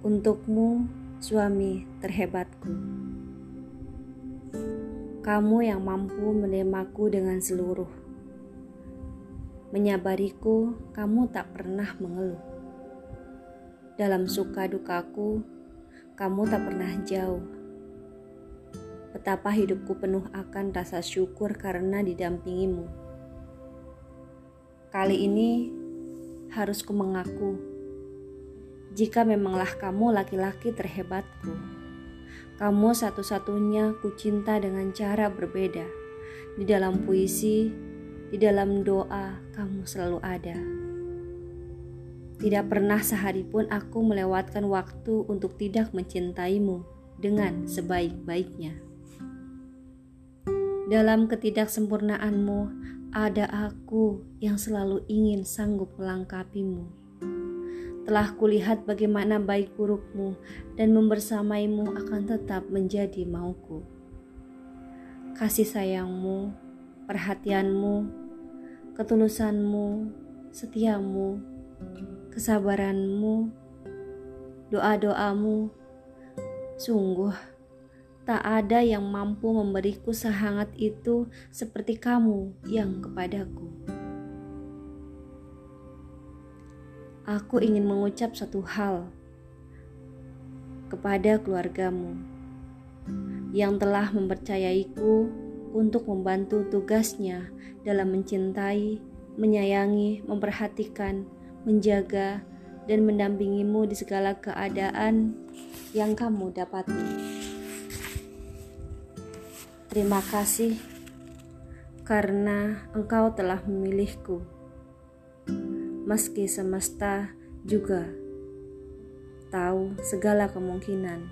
Untukmu, suami terhebatku. Kamu yang mampu menerimaku dengan seluruh. Menyabariku, kamu tak pernah mengeluh. Dalam suka dukaku, kamu tak pernah jauh. Betapa hidupku penuh akan rasa syukur karena didampingimu. Kali ini harus ku mengaku jika memanglah kamu laki-laki terhebatku. Kamu satu-satunya ku cinta dengan cara berbeda. Di dalam puisi, di dalam doa, kamu selalu ada. Tidak pernah sehari pun aku melewatkan waktu untuk tidak mencintaimu dengan sebaik-baiknya. Dalam ketidaksempurnaanmu, ada aku yang selalu ingin sanggup melengkapimu telah kulihat bagaimana baik burukmu dan membersamaimu akan tetap menjadi mauku. Kasih sayangmu, perhatianmu, ketulusanmu, setiamu, kesabaranmu, doa-doamu, sungguh tak ada yang mampu memberiku sehangat itu seperti kamu yang kepadaku. Aku ingin mengucap satu hal kepada keluargamu yang telah mempercayaiku untuk membantu tugasnya dalam mencintai, menyayangi, memperhatikan, menjaga, dan mendampingimu di segala keadaan yang kamu dapati. Terima kasih karena engkau telah memilihku meski semesta juga tahu segala kemungkinan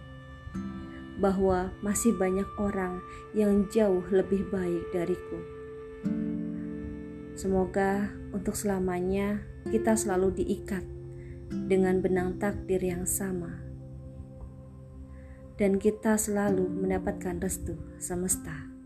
bahwa masih banyak orang yang jauh lebih baik dariku. Semoga untuk selamanya kita selalu diikat dengan benang takdir yang sama, dan kita selalu mendapatkan restu semesta.